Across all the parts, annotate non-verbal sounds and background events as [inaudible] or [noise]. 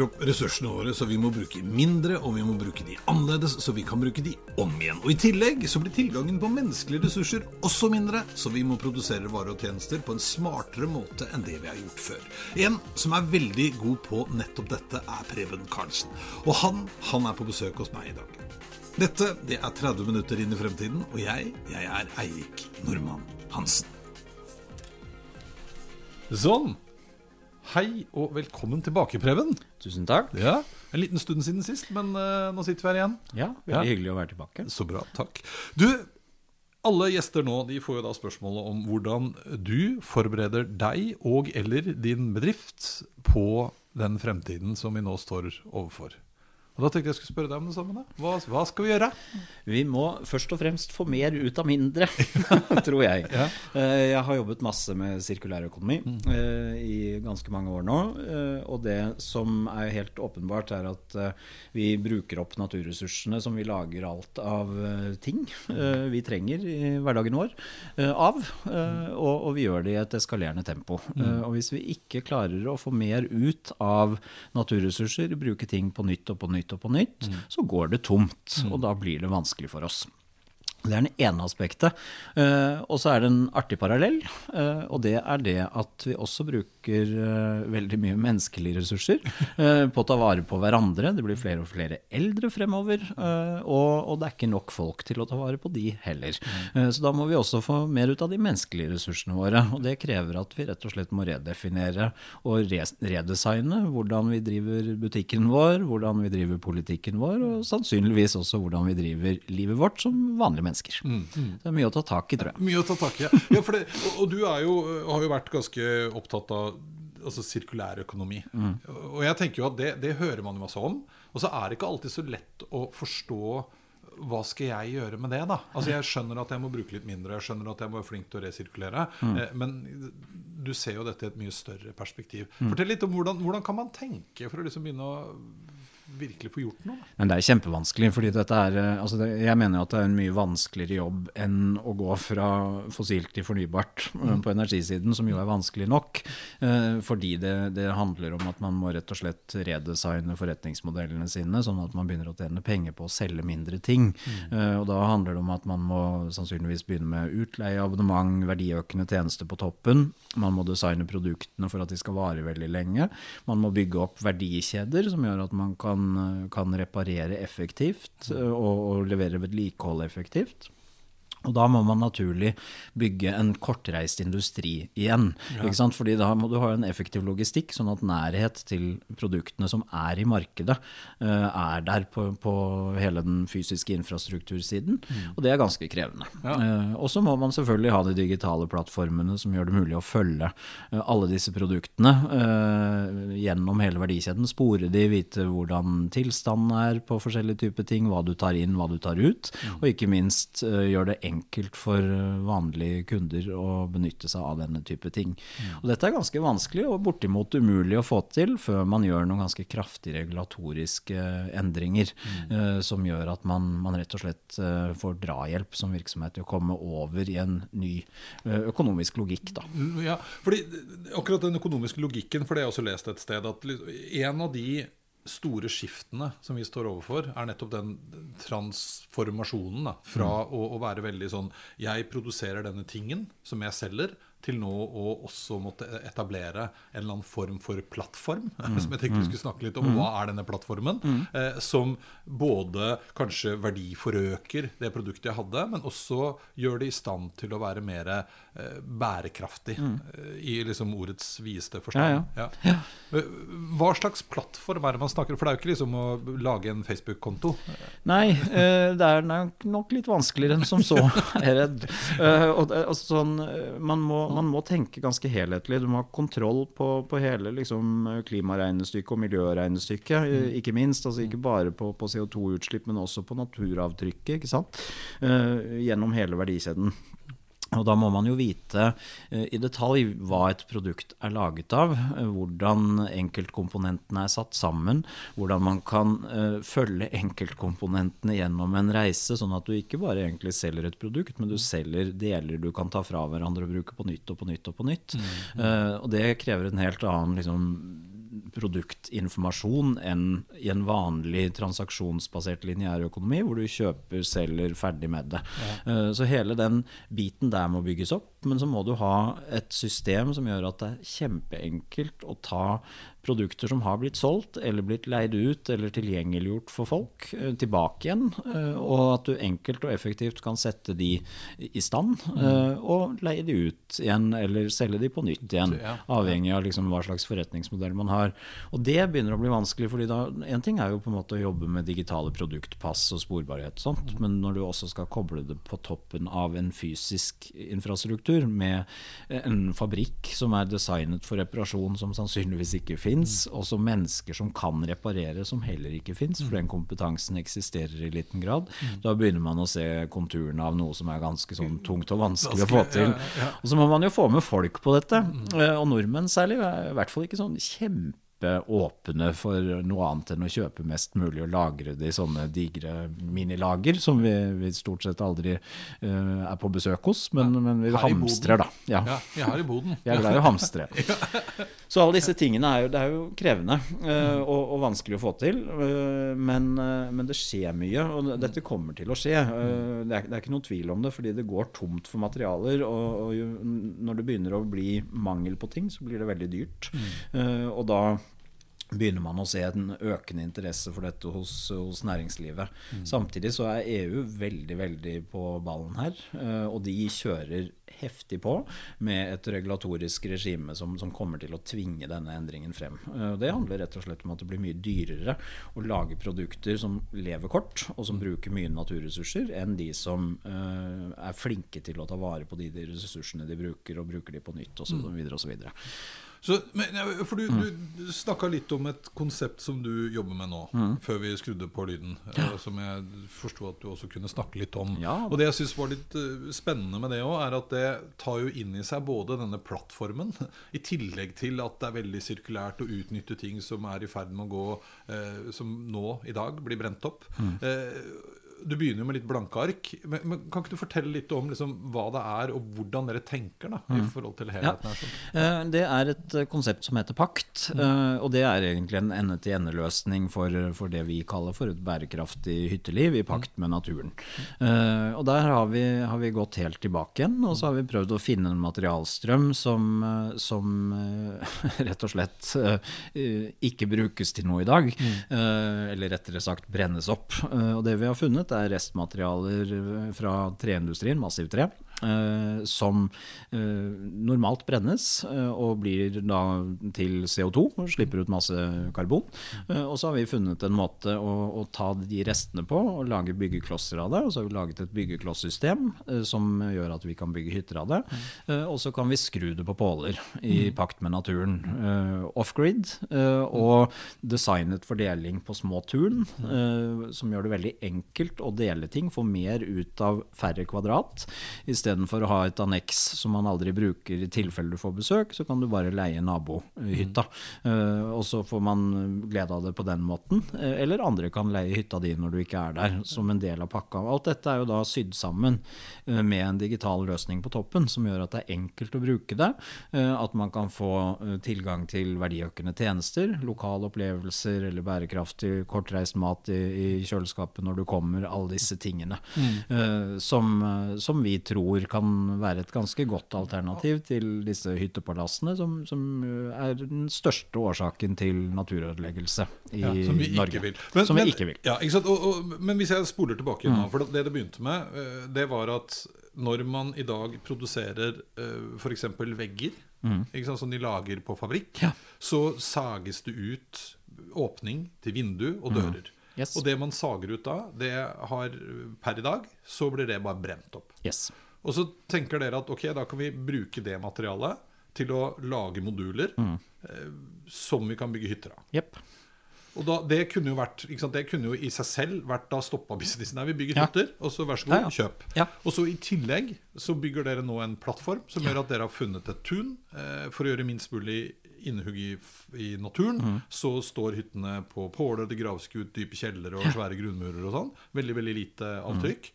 Bruker opp ressursene våre, så vi må bruke mindre, og vi må bruke de annerledes, så vi kan bruke de om igjen. Og I tillegg så blir tilgangen på menneskelige ressurser også mindre, så vi må produsere varer og tjenester på en smartere måte enn det vi har gjort før. En som er veldig god på nettopp dette, er Preben Karlsen. Og han, han er på besøk hos meg i dag. Dette det er 30 minutter inn i fremtiden, og jeg, jeg er Eirik Normann Hansen. Sånn. Hei og velkommen tilbake, Preben. Tusen takk. Ja, En liten stund siden sist, men uh, nå sitter vi her igjen. Ja, Veldig ja. hyggelig å være tilbake. Så bra, takk. Du, alle gjester nå de får jo da spørsmålet om hvordan du forbereder deg og eller din bedrift på den fremtiden som vi nå står overfor. Og Da tenkte jeg skulle spørre deg om det samme. Hva, hva, skal vi gjøre? Vi må først og fremst få mer ut av mindre, [laughs] [laughs] tror jeg. Ja. Eh, jeg har jobbet masse med sirkulærøkonomi mm. Eh, i ganske mange år nå. Eh, og det som er helt åpenbart, er at vi bruker opp naturressursene som vi lager alt av ting vi trenger i hverdagen vår, av. Og, vi gjør det i et eskalerende tempo. Mm. Og hvis vi ikke klarer å få mer ut av naturressurser, bruke ting på nytt og på nytt, og på nytt, mm. så går det tomt. Mm. Og da blir det vanskelig for oss. Det er det ene aspektet. Uh, og så er det en artig parallell. Uh, og det er det at vi også bruker uh, veldig mye menneskelige ressurser på å ta vare på hverandre. Det blir flere og flere eldre fremover. Og, det er ikke nok folk til å ta vare på de heller. så da må vi også få mer ut av de menneskelige ressursene våre. Og det krever at vi rett og slett må redefinere og redesigne hvordan vi driver butikken vår, hvordan vi driver politikken vår, og sannsynligvis også hvordan vi driver livet vårt som vanlige mennesker mennesker. Mm, mm. Det er mye å ta tak i, tror jeg. Mye å ta tak i, ja. ja det, og, og, du jo, har jo vært ganske opptatt av altså, sirkulær økonomi. Mm. Og jeg tenker jo at det, det hører man jo masse om. Og så er det ikke alltid så lett å forstå hva skal jeg gjøre med det, da? Altså Jeg skjønner at jeg må bruke litt mindre, jeg skjønner at jeg må være flink til å resirkulere. Mm. Eh, men du ser jo dette i et mye større perspektiv. Mm. Fortell litt om hvordan, hvordan kan man tenke for å liksom begynne å virkelig få gjort noe. Men det er kjempevanskelig. fordi dette er, eh, altså det, Jeg mener at det er en mye vanskeligere jobb enn å gå fra fossilt til fornybart eh, mm. på energisiden, som jo er vanskelig nok. Eh, fordi det, det, handler om at man må rett og slett redesigne forretningsmodellene sine, sånn at man begynner å tjene penger på å selge mindre ting. Mm. Eh, og da handler det om at man må sannsynligvis begynne med utleie, abonnement, verdiøkende tjenester på toppen. Man må designe produktene for at de skal vare veldig lenge. Man må bygge opp verdikjeder som gjør at man kan kan, reparere effektivt eh, og, og levere vedlikehold effektivt. Og da må man naturlig bygge en kortreist industri igjen. Ja. ikke sant? Fordi da må du ha en effektiv logistikk, sånn at nærhet til produktene som er i markedet, uh, er der på, på, hele den fysiske infrastruktursiden. Mm. Og det er ganske krevende. Ja. Uh, og så må man selvfølgelig ha de digitale plattformene som gjør det mulig å følge uh, alle disse produktene gjennom hele verdikjeden. Spore de, vite hvordan tilstanden er på forskjellige typer ting, hva du tar inn, hva du tar ut. Mm. Og ikke minst gjør det enkelt for eh, vanlige kunder å benytte seg av denne type ting. Mm. Og dette er ganske vanskelig og bortimot umulig å få til før man gjør noen ganske kraftige regulatoriske eh, endringer mm. uh, som gjør at man, man, rett og slett uh, får drahjelp som virksomhet til å komme over i en ny uh, økonomisk logikk. Da. Ja, fordi akkurat den økonomiske logikken, for det har jeg også lest et sted, at en av de store skiftene som vi står overfor, er nettopp den transformasjonen. Da, fra mm. å, å, være veldig sånn Jeg produserer denne tingen som jeg selger, til nå å også måtte etablere en eller annen form for plattform. [laughs] Mm. Som jeg tenkte vi mm. skulle snakke litt om. Mm. Hva er denne plattformen? Mm. Eh, som både kanskje verdiforøker det produktet jeg hadde, men også gjør det i stand til å være mer eh, bærekraftig. Mm. Eh, I liksom ordets videste forstand. Ja, ja. Ja. Hva slags plattform er det man snakker om? For det er jo ikke liksom å lage en Facebook-konto. Nei, eh, det er nok litt vanskeligere enn som så, [laughs] er jeg redd. Eh, og, og sånn, man må man må tenke ganske helhetlig. Du må ha kontroll på, på hele liksom, klimaregnestykket og miljøregnestykket, mm. ikke minst. Altså, ikke bare på, på CO2-utslipp, men også på naturavtrykket? Uh, gjennom hele verdikjeden. Og da må man jo vite uh, i detalj hva et produkt er laget av, uh, hvordan enkeltkomponentene er satt sammen, hvordan man kan uh, følge enkeltkomponentene gjennom en reise, sånn at du ikke bare egentlig selger et produkt, men du selger deler du kan ta fra hverandre og bruke på nytt og på nytt og på nytt. Mm. og det krever en helt annen liksom, produktinformasjon enn i en vanlig transaksjonsbasert lineærøkonomi, hvor du kjøper, selger, ferdig med det. Ja. Så hele den biten der må bygges opp. Men så må du ha et system som gjør at det er kjempeenkelt å ta produkter som har blitt solgt, eller blitt leid ut, eller tilgjengeliggjort for folk, eh, tilbake igjen. eh, Og at du enkelt og effektivt kan sette de i stand, eh, og leie de ut igjen, eller selge de på nytt igjen. Avhengig av liksom hva slags forretningsmodell man har. Og det begynner å bli vanskelig, fordi da En ting er jo på en måte å jobbe med digitale produktpass og sporbarhet, og sånt, men når du også skal koble det på toppen av en fysisk infrastruktur med en fabrikk som er designet for reparasjon som sannsynligvis ikke fins, og som mennesker som kan reparere som heller ikke fins, for den kompetansen eksisterer i liten grad, da begynner man å se konturene av noe som er ganske sånn tungt og vanskelig å få til. Og så må man jo få med folk på dette. Eh, Og nordmenn særlig er i hvert fall ikke sånn kjempeåpne for noe annet enn å kjøpe mest mulig og lagre det i sånne digre minilager, som vi, vi stort sett aldri uh, er på besøk hos, men, men vi hamstrer, da. Ja. Ja, vi har i Boden. Vi er glad i å hamstre. [laughs] Så alle disse tingene er jo, det er jo krevende uh, og, og vanskelig å få til. Uh, men, uh, men det skjer mye, og dette kommer til å skje. Det, er, det er ikke noen tvil om det, fordi det går tomt for materialer. Og, og jo, når det begynner å bli mangel på ting, så blir det veldig dyrt. Eh, og da begynner man å se en økende interesse for dette hos, hos næringslivet. Samtidig så er EU veldig, veldig på ballen her. eh, Og de kjører heftig på med et regulatorisk regime som, som kommer til å tvinge denne endringen frem. Eh, Det handler rett og slett om at det blir mye dyrere å lage produkter som lever kort, og som bruker mye naturressurser, enn de som uh, er flinke til å ta vare på de, de ressursene de bruker, og bruker de på nytt osv. osv. Så, men, for du, du snakka litt om et konsept som du jobber med nå, før vi skrudde på lyden. eh, Som jeg forsto at du også kunne snakke litt om. Ja. Og det jeg syns var litt eh, spennende med det òg, er at det tar jo inn i seg både denne plattformen, [laughs] i tillegg til at det er veldig sirkulært å utnytte ting som er i ferd med å gå eh, Som nå i dag blir brent opp. Eh, du begynner jo med litt blanke ark. Men, men Kan ikke du fortelle litt om liksom, hva det er, og hvordan dere tenker da, i forhold til helheten? sånn? Eh, Det er et eh, konsept som heter pakt, Mm. og det er egentlig en ende-til-ende-løsning for, for det vi kaller for et bærekraftig hytteliv i pakt med naturen. Mm. Og der har vi, har vi gått helt tilbake igjen, og så har vi prøvd å finne en materialstrøm som, eh, som eh, [laughs] rett og slett eh, ikke brukes til noe i dag, Mm. eller rettere sagt brennes opp. Eh, Og det vi har funnet er restmaterialer eh, fra treindustrien, massivt tre, som eh, normalt brennes eh, og blir da til CO2 og slipper ut masse karbon. Eh, og så har vi funnet en måte å, å ta de restene på og lage byggeklosser av det. Og så har vi laget et byggeklossystem eh, som gjør at vi kan bygge hytter av det. Eh, og så kan vi skru det på påler i pakt med naturen. eh, Off-grid eh, og designet for deling på små turn, eh, som gjør det veldig enkelt å dele ting, få mer ut av færre kvadrat. Istedenfor å ha et anneks som man aldri bruker i tilfelle du får besøk, så kan du bare leie nabohytta. Eh, og så får man glede av det på den måten. Eh, eller andre kan leie hytta di når du ikke er der, som en del av pakka. Alt dette er jo da sydd sammen eh, med en digital løsning på toppen, som gjør at det er enkelt å bruke det. At man kan få tilgang til verdiøkende tjenester, lokale opplevelser eller bærekraftig kortreist mat i, i kjøleskapet når du kommer, alle disse tingene. eh, Som, som vi tror kan være et ganske godt alternativ til disse hyttepalassene, som, som eh, er den største årsaken til naturødeleggelse i Ja, som vi Norge. Men, som men, ikke vil. Ja, ikke? Og, og, men hvis jeg spoler tilbake nå, for det det begynte med, eh, det var at når man i dag produserer uh, f.eks. vegger, ikke sant, som de lager på fabrikk, Ja. så sages det ut åpning til vindu og dører. Yes. Og det man sager ut da, det har per i dag, så blir det bare brent opp. Yes. Og så tenker dere at ok, da kan vi bruke det materialet til å lage moduler eh, som vi kan bygge hytter av. Yep. Og da, det kunne jo vært ikke sant? Det kunne jo i seg selv vært da stoppa businessen. Nei, vi bygger Ja. hytter, og så vær så god, Ja, ja. kjøp. Og så i tillegg så bygger dere nå en plattform som gjør at dere har funnet et tun eh, for å gjøre minst mulig innhugg i, i naturen. Mm. Så står hyttene på påler, det graves ikke ut dype kjellere og svære grunnmurer og sånn. Veldig, veldig lite avtrykk.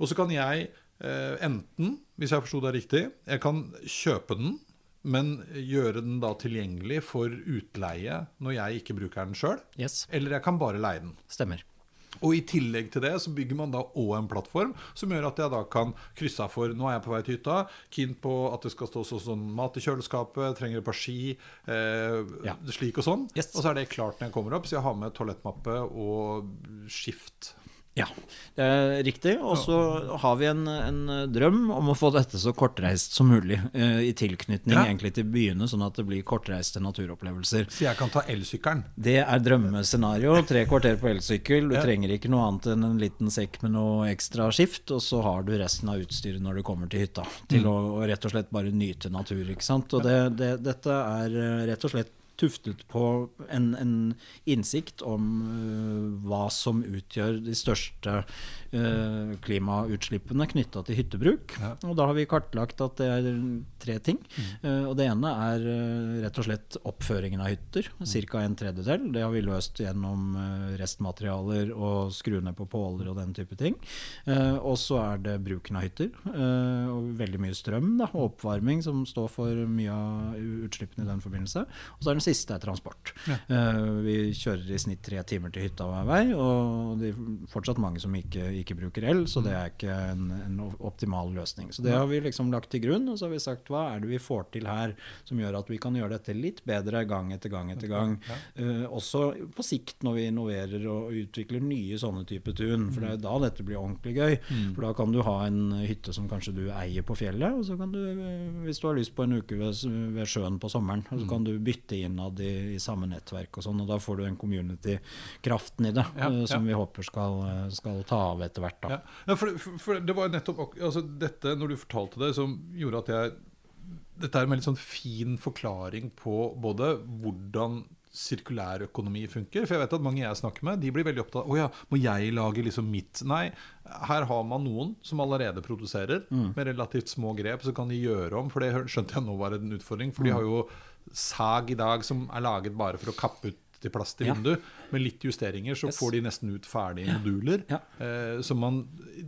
Og så kan jeg enten, hvis jeg forsto deg riktig, jeg kan kjøpe den men gjøre den da tilgjengelig for utleie når jeg ikke bruker den sjøl. Yes, Eller jeg kan bare leie den. stemmer. Og i tillegg til det så bygger man da òg en plattform som gjør at jeg da kan krysse av for Nå er jeg på vei til hytta, keen på at det skal stå sånn mat i kjøleskapet, trenger et par ski, eh, Ja. slik og sånn. Yes. Og så er det klart når jeg kommer opp, så jeg har med toalettmappe og skift. Ja, det er riktig. Og så har vi en, en drøm om å få dette så kortreist som mulig. eh, I tilknytning Ja. egentlig til byene, sånn at det blir kortreiste naturopplevelser. Så jeg kan ta elsykkelen. Det er drømmescenario. Tre kvarter på elsykkel. Du Ja. trenger ikke noe annet enn en liten sekk med noe ekstra skift, og så har du resten av utstyret når du kommer til hytta. Til å, å rett og slett bare nyte natur, ikke sant. Og det, det, dette er eh, rett og slett tuftet på en, en innsikt om uh, hva som utgjør de største klimautslippene knytta til hyttebruk. Ja. Og da har vi kartlagt at det er tre ting. Eh, og det ene er eh, rett og slett oppføringen av hytter. Ca. en tredjedel. Det har vi løst gjennom eh, restmaterialer og skru ned på påler og den type ting. Eh, og så er det bruken av hytter. eh, og veldig mye strøm da, og oppvarming som står for mye av utslippene i den forbindelse. Og så er den siste er transport. Eh, vi kjører i snitt tre timer til hytta hver vei, og det er fortsatt mange som ikke, ikke bruker el, så det er ikke en, en optimal løsning. Så det har vi liksom lagt til grunn, og så har vi sagt hva er det vi får til her som gjør at vi kan gjøre dette litt bedre gang etter gang etter gang. Uh, også på sikt når vi innoverer og utvikler nye sånne type tun, for det er da dette blir ordentlig gøy. For da kan du ha en hytte som kanskje du eier på fjellet, og så kan du, eh, hvis du har lyst på en uke ved, ved sjøen på sommeren, så kan du bytte innad i, i samme nettverk og sånn, og da får du en community-kraften i det, Ja, eh, som ja. vi håper skal, skal ta av etter hvert. da. Ja. For, for, for det var nettopp altså dette, når du fortalte det, som gjorde at jeg Dette er en veldig sånn fin forklaring på både hvordan sirkulærøkonomi funker. For jeg vet at mange jeg snakker med, de blir veldig opptatt av Å ja, må jeg lage liksom mitt Nei, her har man noen som allerede produserer. Med relativt små grep så kan de gjøre om, for det skjønte jeg nå var en utfordring. For de har jo sag i dag som er laget bare for å kappe ut til plass til vindu. Med litt justeringer så Yes. får de nesten ut ferdige moduler. Eh, så man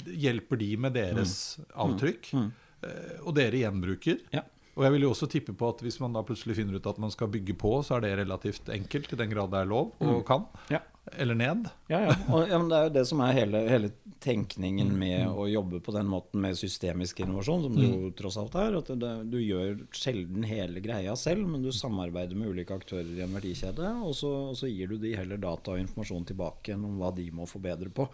hjelper de med deres avtrykk. Eh, og dere gjenbruker. Ja. Og jeg vil jo også tippe på at hvis man da plutselig finner ut at man skal bygge på, så er det relativt enkelt, i den grad det er lov og kan. Ja. Eller ned. Ja, ja. [laughs] Og, ja, men det er jo det som er hele, hele tenkningen med å jobbe på den måten med systemisk innovasjon, som det jo tross alt er. At det, du gjør sjelden hele greia selv, men du samarbeider med ulike aktører i en verdikjede. Og så, og så gir du de heller data og informasjon tilbake om hva de må forbedre på.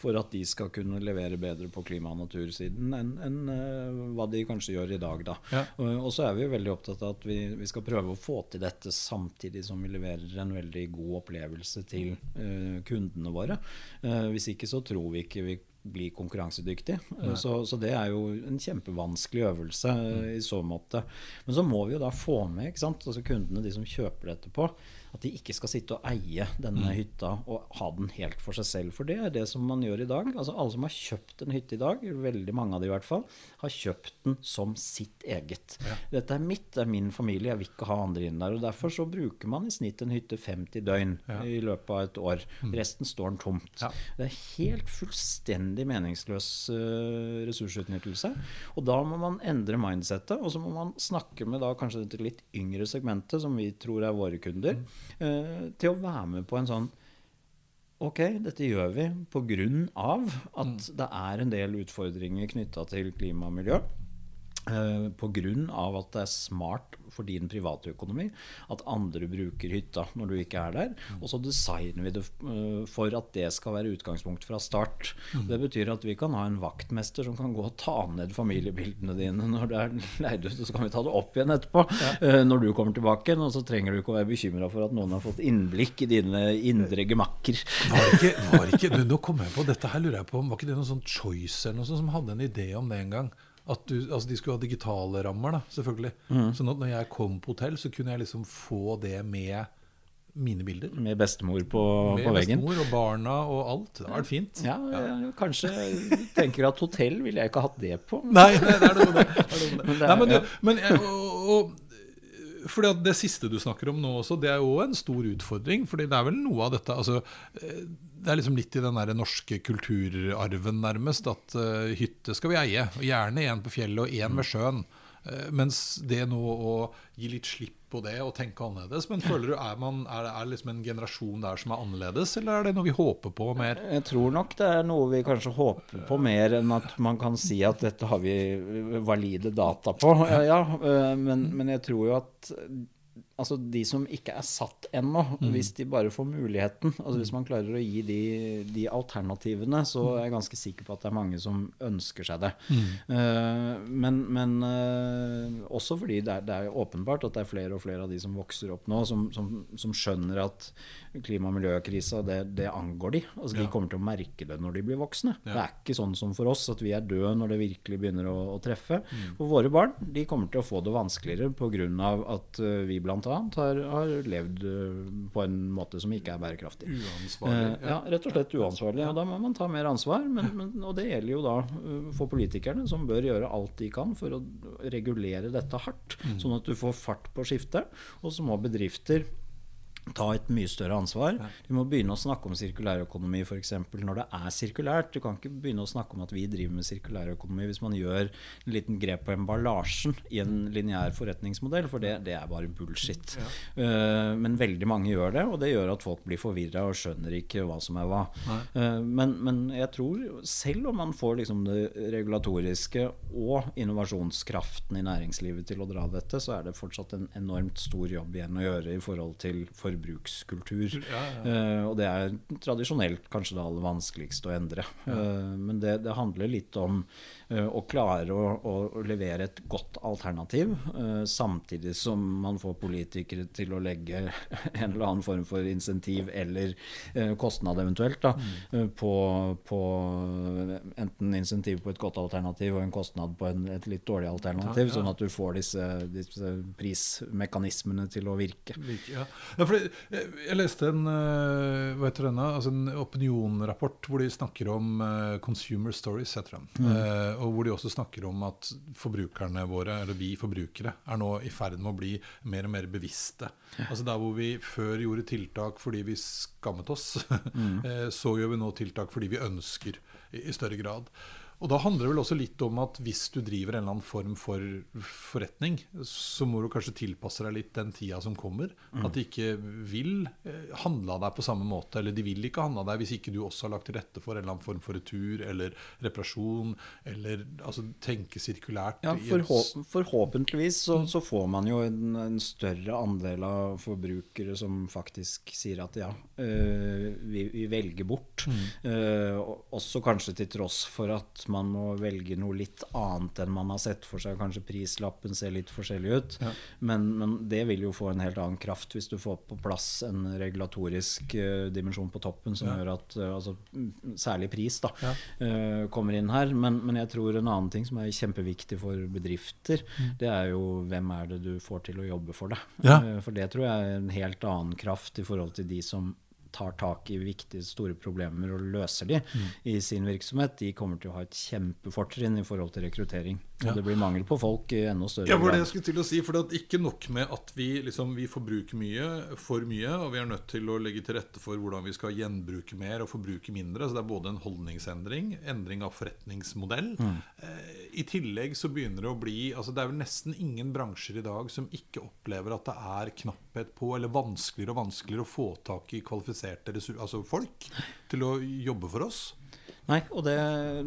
For at de skal kunne levere bedre på klima- og natursiden enn en, uh, hva de kanskje gjør i dag. Da. Ja. Og, og så er vi jo veldig opptatt av at vi, vi skal prøve å få til dette samtidig som vi leverer en veldig god opplevelse til eh, kundene våre. Eh, hvis ikke så tror vi ikke vi blir konkurransedyktige. Eh, så, så det er jo en kjempevanskelig øvelse eh, i så måte. Men så må vi jo da få med ikke sant? Altså kundene, de som kjøper dette på, at de ikke skal sitte og eie denne hytta og ha den helt for seg selv. For det er det som man gjør i dag. Altså Alle som har kjøpt en hytte i dag, veldig mange av de i hvert fall, har kjøpt den som sitt eget. Dette er mitt, det er min familie, jeg vil ikke ha andre inn der. og Derfor så bruker man i snitt en hytte 50 døgn i løpet av et år. Resten står den tomt. Ja. Det er helt fullstendig meningsløs uh, ressursutnyttelse. Og da må man endre mindsettet, og så må man snakke med da kanskje dette litt yngre segmentet, som vi tror er våre kunder, eh, til å være med på en sånn Ok, dette gjør vi pga. at det er en del utfordringer knytta til klima og miljø. Eh, Pga. at det er smart for din private økonomi at andre bruker hytta når du ikke er der. Og så designer vi det eh, for at det skal være utgangspunkt fra start. Det betyr at vi kan ha en vaktmester som kan gå og ta ned familiebildene dine når det er leid ut, og så kan vi ta det opp igjen etterpå ja. når du kommer tilbake. Og så trenger du ikke å være bekymra for at noen har fått innblikk i dine indre gemakker. Var ikke, var ikke, nå kommer jeg på, dette her lurer jeg på, Var ikke det noe sånn Choice eller noe sånt som hadde en idé om det en gang? At du, altså De skulle ha digitale rammer, da, selvfølgelig. Så når jeg kom på hotell, så kunne jeg liksom få det med mine bilder. Med bestemor på, Med på veggen. bestemor og barna og alt. Det var vært fint. Ja, jeg kanskje tenker at hotell ville jeg ikke hatt det på. Nei, nei, det er noe med det. det, er noe med det. [laughs] Nei, men, du, men og, og, fordi at Det siste du snakker om nå også, det er jo en stor utfordring. fordi det er vel noe av dette altså, eh, Det er liksom litt i den der norske kulturarven, nærmest, at uh, hytte skal vi eie. og Gjerne en på fjellet og en ved sjøen. Eh, mens det nå å gi litt slipp på det og tenke annerledes Men føler du, er, man, er, det, er liksom en generasjon der som er annerledes, eller er det noe vi håper på mer? Jeg tror nok det er noe vi kanskje håper på mer enn at man kan si at dette har vi valide data på. Ja, eh, men, men jeg tror jo at altså de som ikke er satt ennå, mm. hvis de bare får muligheten altså Hvis man klarer å gi de, de, alternativene, så er jeg ganske sikker på at det er mange som ønsker seg det. Mm. Uh, men, men uh, også fordi det er, det er, åpenbart at det er flere og flere av de som vokser opp nå, som, som, som skjønner at klima- og miljøkrisa, det, det, angår de. Altså, de kommer til å merke det når de blir voksne. Ja. Det er ikke sånn som for oss, at vi er døde når det virkelig begynner å, å treffe. Mm. For våre barn de kommer til å få det vanskeligere pga. at uh, vi bl.a. Har, har levd eh, på en måte som ikke er bærekraftig. Uansvarlig. Eh, ja, rett og slett uansvarlig. Og da må man ta mer ansvar. Men, men, og det gjelder jo da eh, for politikerne, som bør gjøre alt de kan for å regulere dette hardt. Mm. Sånn at du får fart på skiftet. Og så må bedrifter ta et mye større ansvar. Du må begynne å snakke om sirkulærøkonomi f.eks. når det er sirkulært. Du kan ikke begynne å snakke om at vi driver med sirkulærøkonomi hvis man gjør en liten grep på emballasjen i en lineær forretningsmodell, for det, det, er bare bullshit. Ja. Uh, men veldig mange gjør det, og det gjør at folk blir forvirra og skjønner ikke hva som er hva. Uh, men, men, jeg tror, selv om man får liksom det regulatoriske og innovasjonskraften i næringslivet til å dra dette, så er det fortsatt en enormt stor jobb igjen å gjøre i forhold til for forbrukskultur. Ja, ja. Uh, og det er tradisjonelt kanskje det aller vanskeligste å endre. Uh, men det, det, handler litt om uh, klarer klare å, å, levere et godt alternativ, samtidig som man får politikere til å legge [laughs] en eller annen form for insentiv eller kostnad eventuelt da, mm. på, på, enten insentiv på et godt alternativ og en kostnad på en, et litt dårlig alternativ, ja, sånn at du får disse, disse prismekanismene til å virke. Ja, for jeg leste en, eh, denne, altså en opinionrapport hvor de snakker om uh, Consumer Stories, heter den. Mm. Uh, og hvor de også snakker om at forbrukerne våre, eller vi forbrukere, er nå i ferd med å bli mer og mer bevisste. Altså Der hvor vi før gjorde tiltak fordi vi skammet oss, mm. [laughs] så gjør vi nå tiltak fordi vi ønsker i, i større grad. Og da handler det vel også litt om at hvis du driver en eller annen form for forretning, så må du kanskje tilpasse deg litt den tida som kommer. Mm. At de ikke vil eh, handle av deg på samme måte, eller de vil ikke handle av deg hvis ikke du også har lagt til rette for en eller annen form for retur eller reparasjon, eller altså tenke sirkulært. Ja, forhå forhåpentligvis så, så, får man jo en, en, større andel av forbrukere som faktisk sier at ja, øh, vi, vi, velger bort. Mm. Uh, også kanskje til tross for at man må velge noe litt annet enn man har sett for seg. Kanskje prislappen ser litt forskjellig ut. Ja. Men, men, det vil jo få en helt annen kraft hvis du får på plass en regulatorisk uh, dimensjon på toppen som ja. gjør at uh, altså, Særlig pris da, ja. uh, kommer inn her. Men, men, jeg tror en annen ting som er kjempeviktig for bedrifter, mm. det er jo hvem er det du får til å jobbe for deg. for det tror jeg er en helt annen kraft i forhold til de som tar tak i viktige, store problemer og løser de mm. i sin virksomhet, de kommer til å ha et kjempefortrinn i forhold til rekruttering. Ja. Og det blir mangel på folk i enda større grad. Ja, var det jeg skulle til å si. For det er ikke nok med at vi, liksom, vi forbruker mye, for mye, og vi er nødt til å legge til rette for hvordan vi skal gjenbruke mer og forbruke mindre. Så det er både en holdningsendring, endring av forretningsmodell. Mm. Eh, I tillegg så begynner det å bli altså Det er vel nesten ingen bransjer i dag som ikke opplever at det er knapphet på, eller vanskeligere og vanskeligere å få tak i kvalifiserte altså folk til å jobbe for oss. Nei, og det,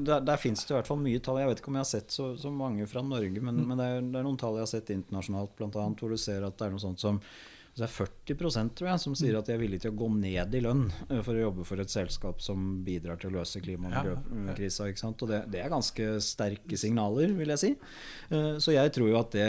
der, der fins det i hvert fall mye tall. Jeg vet ikke om jeg har sett så, så mange fra Norge, men, mm. men det, er, det, er, noen tall jeg har sett internasjonalt, bl.a. hvor du ser at det er noe sånt som det er 40% tror jeg, som sier at de er villige til å gå ned i lønn eh, for å jobbe for et selskap som bidrar til å løse klima- og miljøkrisa. Og det, det, er ganske sterke signaler, vil jeg si. Eh, så jeg tror jo at det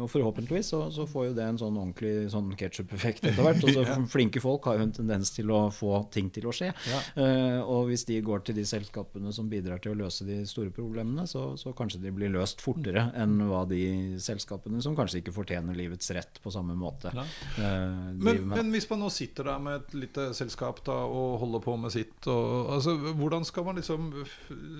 Og forhåpentligvis så, så får jo det en sånn ordentlig sånn ketsjup-effekt etter hvert. [laughs] Og så Flinke folk har jo en tendens til å få ting til å skje. Eh, og hvis de går til de selskapene som bidrar til å løse de store problemene, så, så kanskje de blir løst fortere enn hva de selskapene som kanskje ikke fortjener livets rett på samme måte. Ja. Eh, men, men, hvis man nå sitter der med et lite selskap da, og holder på med sitt og, altså, Hvordan skal man liksom,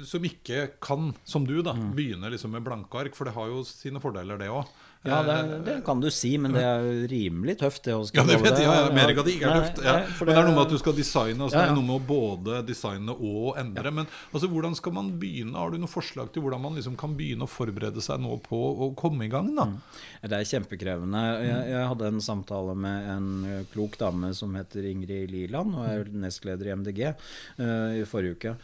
som ikke kan, som du, da, mm. begynne liksom med blanke ark? For det har jo sine fordeler, det òg. Ja, det, det, kan du si, men det er rimelig tøft, det å Ja, det vet jeg. Ja, Amerika det ikke er tøft. Ja. Men det er noe med at du skal designe. Altså Ja, Det er noe med å både designe og endre. Men altså, hvordan skal man begynne? Har du noen forslag til hvordan man liksom kan begynne å forberede seg nå på å komme i gang? da? Det er kjempekrevende. Jeg, jeg hadde en samtale med en eh, klok dame som heter Ingrid Liland, og er nestleder i MDG, uh, i forrige uke.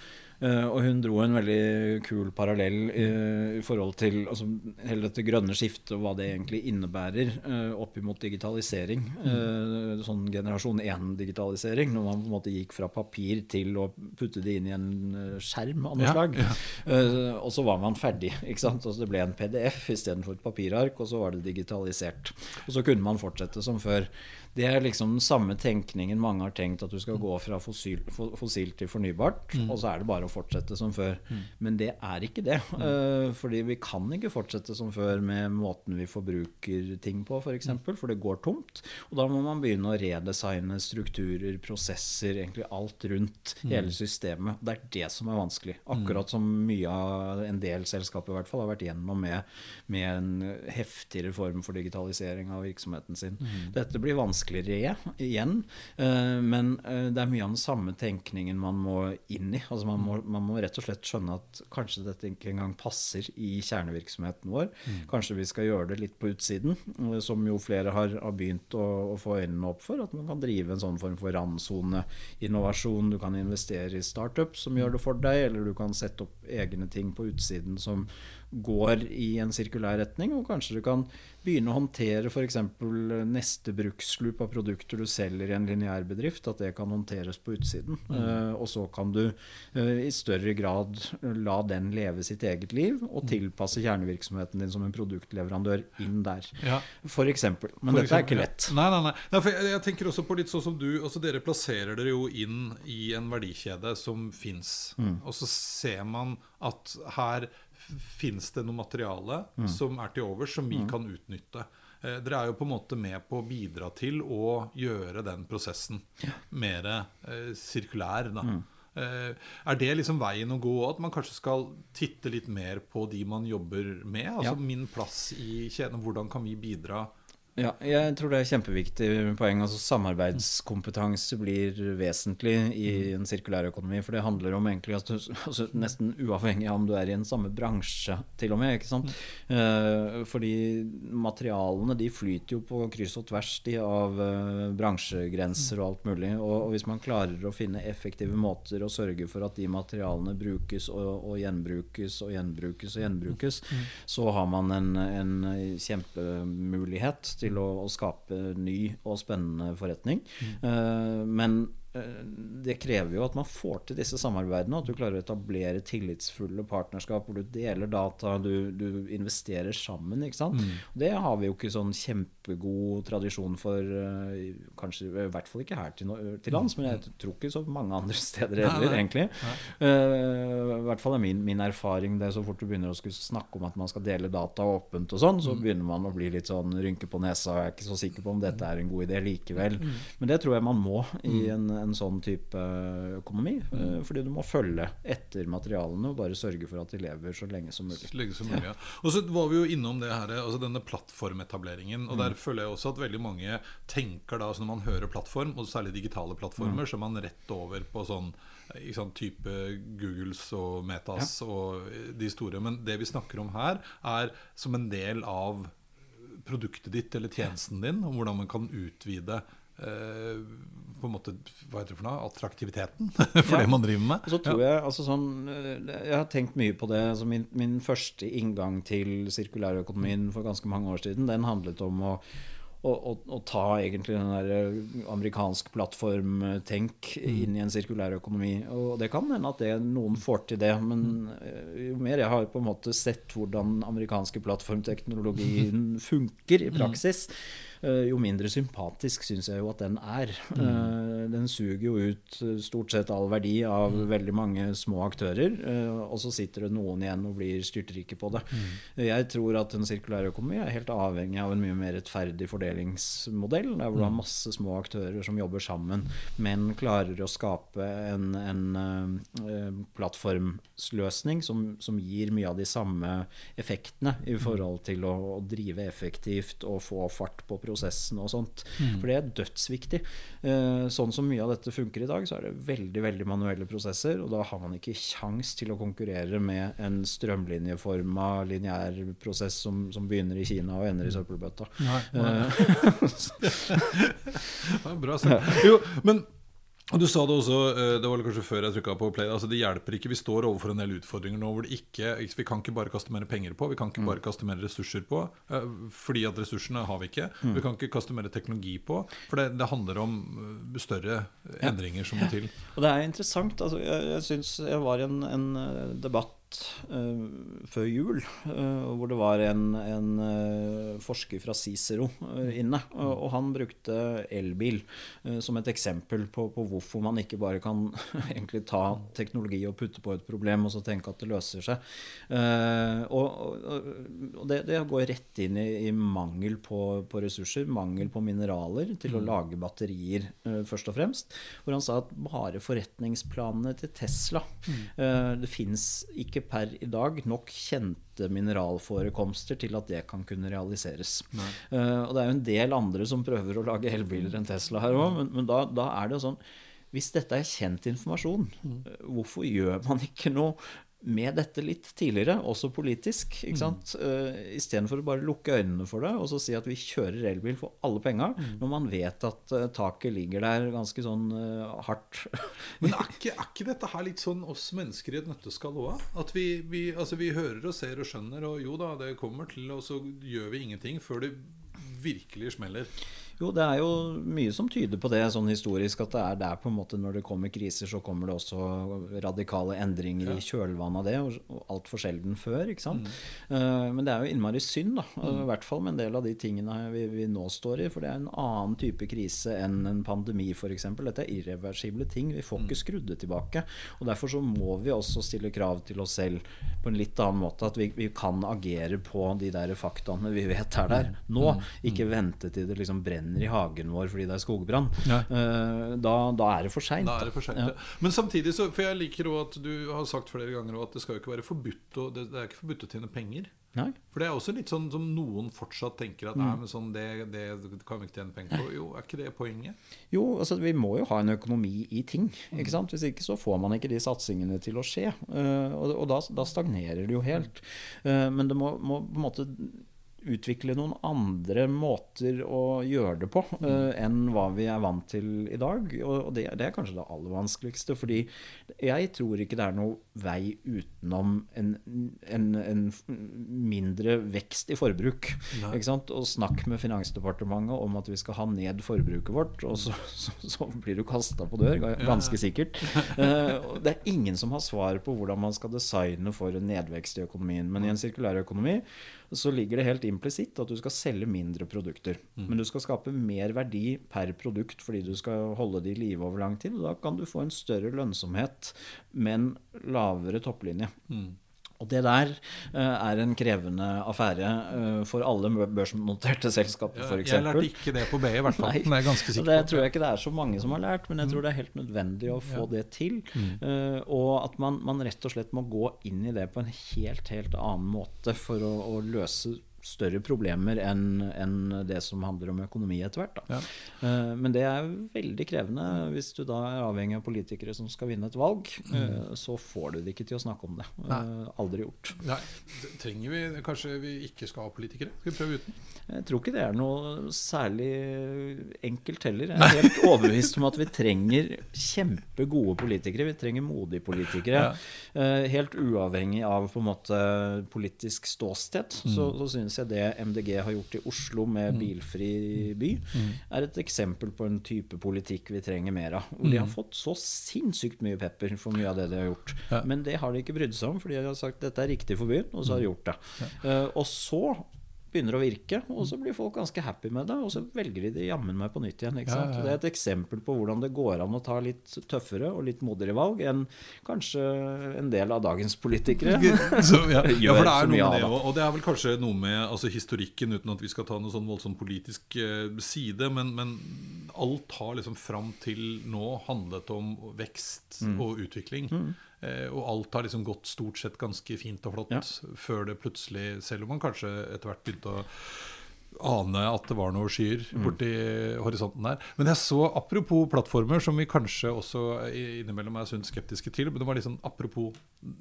Eh, og hun dro en veldig kul parallell eh, i forhold til altså, hele dette grønne skiftet og hva det egentlig innebærer uh, opp imot digitalisering. Eh, sånn generasjon 1-digitalisering, når man på en måte gikk fra papir til å putte det inn i en eh, skjerm av noe Ja, slag. ja. Eh, og så var man ferdig. [laughs] ikke sant? Altså det ble en PDF istedenfor et papirark, og så var det digitalisert. Og så kunne man fortsette som før. Det er liksom den samme tenkningen mange har tenkt, at du skal gå fra fossil, fossil til fornybart, og så er det bare å fortsette som før. Men det er ikke det. eh, fordi vi kan ikke fortsette som før med måten vi forbruker ting på, f.eks., for, eksempel, for det går tomt. Og da må man begynne å redesigne strukturer, prosesser, egentlig alt rundt hele systemet. Det er det som er vanskelig. Akkurat som mye av en del selskaper i hvert fall har vært gjennom med, med en heftigere form for digitalisering av virksomheten sin. Dette blir vanskeligere igjen, eh, men eh, det er mye av den samme tenkningen man må inn i. Altså man, må, man må rett og slett skjønne at kanskje dette ikke engang passer i kjernevirksomheten vår. Kanskje vi skal gjøre det litt på utsiden, eh, som jo flere har, har begynt å, å få øynene opp for. At man kan drive en sånn form for randsoneinnovasjon. Du kan investere i startup som gjør det for deg, eller du kan sette opp egne ting på utsiden som går i en sirkulær retning, og kanskje du kan begynne å håndtere f.eks. neste bruksloop av produkter du selger i en lineær bedrift, at det kan håndteres på utsiden. Eh, og så kan du uh, i større grad la den leve sitt eget liv, og tilpasse kjernevirksomheten din som en produktleverandør inn der. Ja. For eksempel. Men For dette er eksempel, ikke ja. lett. Nei, nei, nei. nei jeg, jeg tenker også på litt sånn som du altså Dere plasserer dere jo inn i en verdikjede som fins. Mm. Og så ser man at her fins det noe materiale Mm. som er til overs, som vi kan utnytte. Eh, dere er jo på en måte med på å bidra til å gjøre den prosessen mer eh, sirkulær. Da. Mm. Eh, er det liksom veien å gå? At man kanskje skal titte litt mer på de man jobber med? Altså Ja. min plass i kjeden. Hvordan kan vi bidra? Ja, jeg tror det er kjempeviktig poeng. Altså Samarbeidskompetanse blir vesentlig i en sirkulær økonomi. For det handler om egentlig altså nesten uavhengig av om du er i en samme bransje, til og med. ikke sant? Eh, fordi materialene de flyter jo på kryss og tvers de av eh, bransjegrenser og alt mulig. Og, og hvis man klarer å finne effektive måter å sørge for at de materialene brukes og, og gjenbrukes og gjenbrukes og gjenbrukes, så har man en, en kjempemulighet til å, å skape ny og spennende forretning. Eh, men det krever jo at man får til disse samarbeidene, at du klarer å etablere tillitsfulle partnerskap hvor du deler data, du, du investerer sammen. ikke sant? Det har vi jo ikke sånn kjempegod tradisjon for, eh, kanskje i hvert fall ikke her til, til lands, men jeg tror ikke så mange andre [laughs] steder heller, egentlig. Eh, I hvert fall er min, min erfaring det er så fort du begynner å skulle snakke om at man skal dele data åpent og sånn, så begynner man å bli litt sånn rynke på nesa og jeg er ikke så sikker på om dette er en god idé likevel. Men det tror jeg man må i en, en sånn type økonomi, Mm. fordi du må følge etter materialene og bare sørge for at de lever så lenge som mulig. Så lenge som mulig, ja. Og så var vi jo innom det her, altså denne plattformetableringen. Og der føler jeg også at veldig mange tenker da, altså Når man hører plattform, og særlig digitale plattformer, så er man rett over på sånn sant, type Googles og Metas og de store. Men det vi snakker om her, er som en del av produktet ditt eller tjenesten din, og hvordan man kan utvide eh, på en måte, hva heter det for noe, attraktiviteten [laughs] for Ja. det man driver med. Og så tror jeg, altså sånn, eh, jeg har tenkt mye på det. Altså min, min første inngang til sirkulærøkonomien for ganske mange år siden, den handlet om å, å, å, å ta egentlig den der eh, amerikansk plattformtenk inn i en sirkulærøkonomi. Og det kan hende at det, noen får til det, men eh, jo mer jeg har på en måte sett hvordan amerikanske plattformteknologien [laughs] funker i praksis, eh, jo mindre sympatisk syns jeg jo at den er. Mm. Den suger jo ut eh, stort sett all verdi av veldig mange små aktører, eh, og så sitter det noen igjen og blir styrtrike på det. Jeg tror at en sirkulær økonomi er helt avhengig av en mye mer rettferdig fordelingsmodell, der hvor du har masse små aktører som jobber sammen, men klarer å skape en, en eh, plattformsløsning som, som gir mye av de samme effektene i forhold til å, å drive effektivt og få fart på prosessen og sånt. For det er dødsviktig. Eh, sånn som mye av dette funker i dag, så er det veldig veldig manuelle prosesser, og da har man ikke kjangs til å konkurrere med en strømlinjeforma lineær prosess som, som begynner i Kina og ender i søppelbøtta. Nei, nei. [laughs] det var [laughs] bra sagt. Jo, men og Du sa det også, eh, det var kanskje før jeg trykka på play, altså det hjelper ikke. Vi står overfor en del utfordringer nå hvor det ikke Vi kan ikke bare kaste mer penger på, vi kan ikke bare kaste mer ressurser på, eh, fordi at ressursene har vi ikke. Vi kan ikke kaste mer teknologi på, for det, det handler om eh, større endringer som må til. Og det er interessant. Altså, jeg jeg syns jeg var i en, en eh, debatt eh, før jul eh, hvor det var en, en eh, forsker fra Cicero eh, inne. Og, og han brukte elbil som et eksempel på, på hvorfor man ikke bare kan [laughs] egentlig ta teknologi og putte på et problem og så tenke at det løser seg. Og og, det, det går rett inn i, i mangel på, på ressurser, mangel på mineraler til å lage batterier, først og fremst. Hvor han sa at bare forretningsplanene til Tesla Det fins ikke per i dag nok kjente mineralforekomster til at det kan kunne realiseres. Uh, og det er jo en del andre som prøver å lage elbiler enn Tesla her òg, men, men da, da er det jo sånn Hvis dette er kjent informasjon, eh, hvorfor gjør man ikke noe med dette litt tidligere, også politisk. ikke sant? Uh, Istedenfor å bare lukke øynene for det og så si at vi kjører elbil for alle penga, når man vet at uh, taket ligger der ganske sånn uh, hardt. [laughs] Men er ikke, er ikke dette her litt sånn oss mennesker i et nøtteskall òg? At vi, vi, altså vi hører og ser og skjønner, og jo da, det kommer til, og så gjør vi ingenting før det virkelig smeller. Jo, det er jo mye som tyder på det sånn historisk, at det er der på en måte når det kommer kriser, så kommer det også radikale endringer i kjølvannet av det, og og altfor sjelden før, ikke sant. Eh, men det er jo innmari synd, da. Mm. I hvert fall med en del av de tingene vi, vi nå står i, for det er en annen type krise enn en pandemi, f.eks. Dette er irreversible ting. Vi får ikke skrudd det tilbake. Og derfor så må vi også stille krav til oss selv på en litt annen måte. At vi, vi kan agere på de der faktaene vi vet er der nå. Ikke vente til det liksom brenner i hagen vår fordi det er skogbrann. Nei. Eh, Da, da er det for seint. Ja. Men samtidig så For jeg liker også at du har sagt flere ganger at det skal jo ikke være forbudt å, det, det er ikke forbudt å tjene penger. Nei. For det er også litt sånn som noen fortsatt tenker at men sånn, det, det kan vi ikke tjene penger på. Jo, er ikke det poenget? Jo, altså vi må jo ha en økonomi i ting. ikke sant? Hvis ikke så får man ikke de satsingene til å skje. Eh, og og da, da stagnerer det jo helt. Eh, men det må, må på en måte utvikle noen andre måter å gjøre det på uh, enn hva vi er vant til i dag. Og, det, det er kanskje det aller vanskeligste. Fordi jeg tror ikke det er noe vei utenom en, en, en mindre vekst i forbruk. Og snakk med Finansdepartementet om at vi skal ha ned forbruket vårt, og så, [laughs] så, så blir du kasta på dør, ganske sikkert. [laughs] Uh, det er ingen som har svar på hvordan man skal designe for en nedvekst i økonomien. Men i en sirkulær økonomi så ligger det helt implisitt at du skal selge mindre produkter. Men du skal skape mer verdi per produkt fordi du skal holde de i live over lang tid. Og da kan du få en større lønnsomhet, men lavere topplinje. Og det der uh, er en krevende affære uh, for alle børsnoterte selskaper, Ja, f.eks. jeg lærte ikke det på BI, i hvert fall. Nei. Det er ganske sikker det på. tror jeg ikke det er så mange som har lært, men jeg tror det er helt nødvendig å få det til. Uh, og at man, man rett og slett må gå inn i det på en helt, helt annen måte for å, å løse større problemer enn en det som handler om økonomi etter hvert. Ja. Eh, men det er veldig krevende hvis du da er avhengig av politikere som skal vinne et valg. Mm. så får du det ikke til å snakke om det. Nei. aldri gjort. Nei, trenger vi Kanskje vi ikke skal ha politikere? Skal vi prøve uten? Jeg tror ikke det er noe særlig enkelt heller. Jeg er helt overbevist om at vi trenger kjempegode politikere. Vi trenger modige politikere. Ja. Helt uavhengig av på en måte politisk ståsted, så, så syns jeg det MDG har gjort i Oslo med bilfri by, er et eksempel på en type politikk vi trenger mer av. Hvor de har fått så sinnssykt mye pepper for mye av det de har gjort. Men det har de ikke brydd seg om, fordi de har sagt dette er riktig for byen, og så har de gjort det. Eh, og så begynner å virke, og så blir folk ganske happy med det, og så velger de det jammen meg på nytt igjen. Ja, ja. Det er et eksempel på hvordan det går an å ta litt tøffere og litt modigere valg enn kanskje en del av dagens politikere. [laughs] Så, ja. [laughs] ja, for det er noe med det òg. Og det er vel kanskje noe med altså, historikken, uten at vi skal ta noe sånn voldsomt politisk eh, side, men, men alt har liksom fram til nå handlet om vekst Mm. og utvikling. Eh, og alt har liksom gått stort sett ganske fint og flott Ja. før det plutselig, selv om man kanskje etter hvert begynte å ane at det var noe skyer Mm. borti horisonten der. Men jeg så, apropos plattformer, som vi kanskje også innimellom er sunt skeptiske til, men det var liksom apropos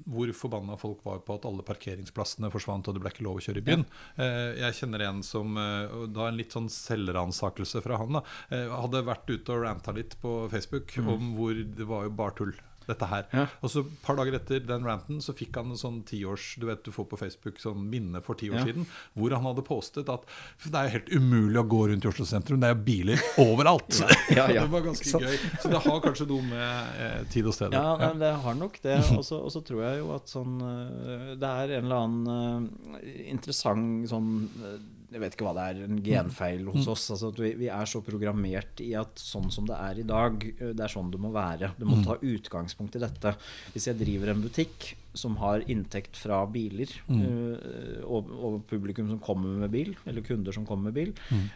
hvor forbanna folk var på at alle parkeringsplassene forsvant, og det ble ikke lov å kjøre i byen. Ja. jeg kjenner en som eh, Da en litt sånn selvransakelse fra han. da eh, Hadde vært ute og ranta litt på Facebook om hvor det var jo bare tull. Dette her. Ja. Og så et par dager etter den ranten så fikk han en sånn tiårs Du vet du får på Facebook sånn minne for ti år Ja. siden, hvor han hadde postet at det er helt umulig å gå rundt i Oslo sentrum, det er biler overalt. [laughs] Ja, [laughs] det var ganske Så- gøy. Så det har kanskje noe med eh, tid og sted Ja, det har nok det. Og så tror jeg jo at sånn eh, Det er en eller annen eh, interessant sånn eh, Jeg vet ikke hva det er, en genfeil hos oss. Altså at vi, vi er så programmert i at sånn som det er i dag, det er sånn det må være. Du må ta utgangspunkt i dette. Hvis jeg driver en butikk som har inntekt fra biler, eh, og, og publikum som kommer med bil, eller kunder som kommer med bil,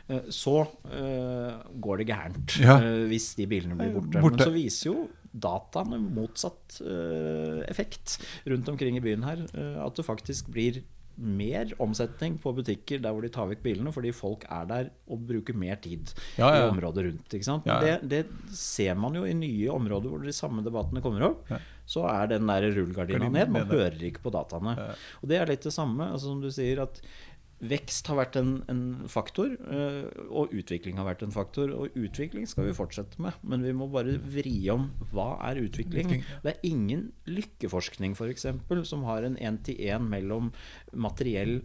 eh, så uh, går det gærent Ja. hvis de bilene blir borte. Borte. Men så viser jo dataene motsatt effekt rundt omkring i byen her. at det faktisk blir mer omsetning på butikker der hvor de tar vekk bilene, fordi folk er der og bruker mer tid Ja, ja. i området rundt. Det, det ser man jo i nye områder hvor de samme debattene kommer opp. Så er den der rullegardina ned. Man hører ikke på dataene. Og det er litt det samme. altså Som du sier, at Vekst har vært en, en faktor, eh, og utvikling har vært en faktor. Og utvikling skal vi fortsette med, men vi må bare vri om hva er utvikling. Det er ingen lykkeforskning for eksempel, som har en én-til-én mellom materiell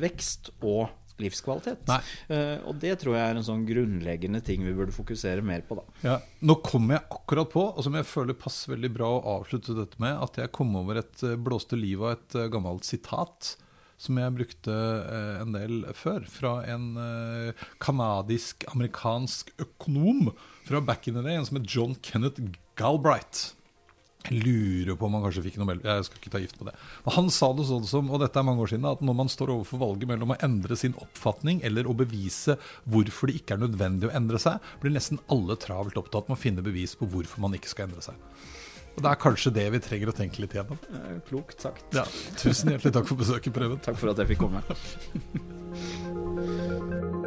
vekst og livskvalitet. Eh, og det tror jeg er en sånn grunnleggende ting vi burde fokusere mer på, da. Ja. Nå kom jeg akkurat på, og som jeg føler passer veldig bra å avslutte dette med, at jeg kom over et eh, blåste liv av et gammelt sitat. Som jeg brukte eh, en del før, fra en eh, kanadisk-amerikansk økonom fra back in the day, en som het John Kenneth Galbright. Jeg lurer på om han kanskje fikk Nobel Jeg skal ikke ta gift på det. Men han sa det sånn som, og dette er mange år siden, at når man står overfor valget mellom å endre sin oppfatning eller å bevise hvorfor det ikke er nødvendig å endre seg, blir nesten alle travelt opptatt med å finne bevis på hvorfor man ikke skal endre seg. Og det er kanskje det vi trenger å tenke litt gjennom. Eh, klokt sagt. Ja, tusen hjertelig takk for besøket, Prøven. Takk for at jeg fikk komme. [laughs]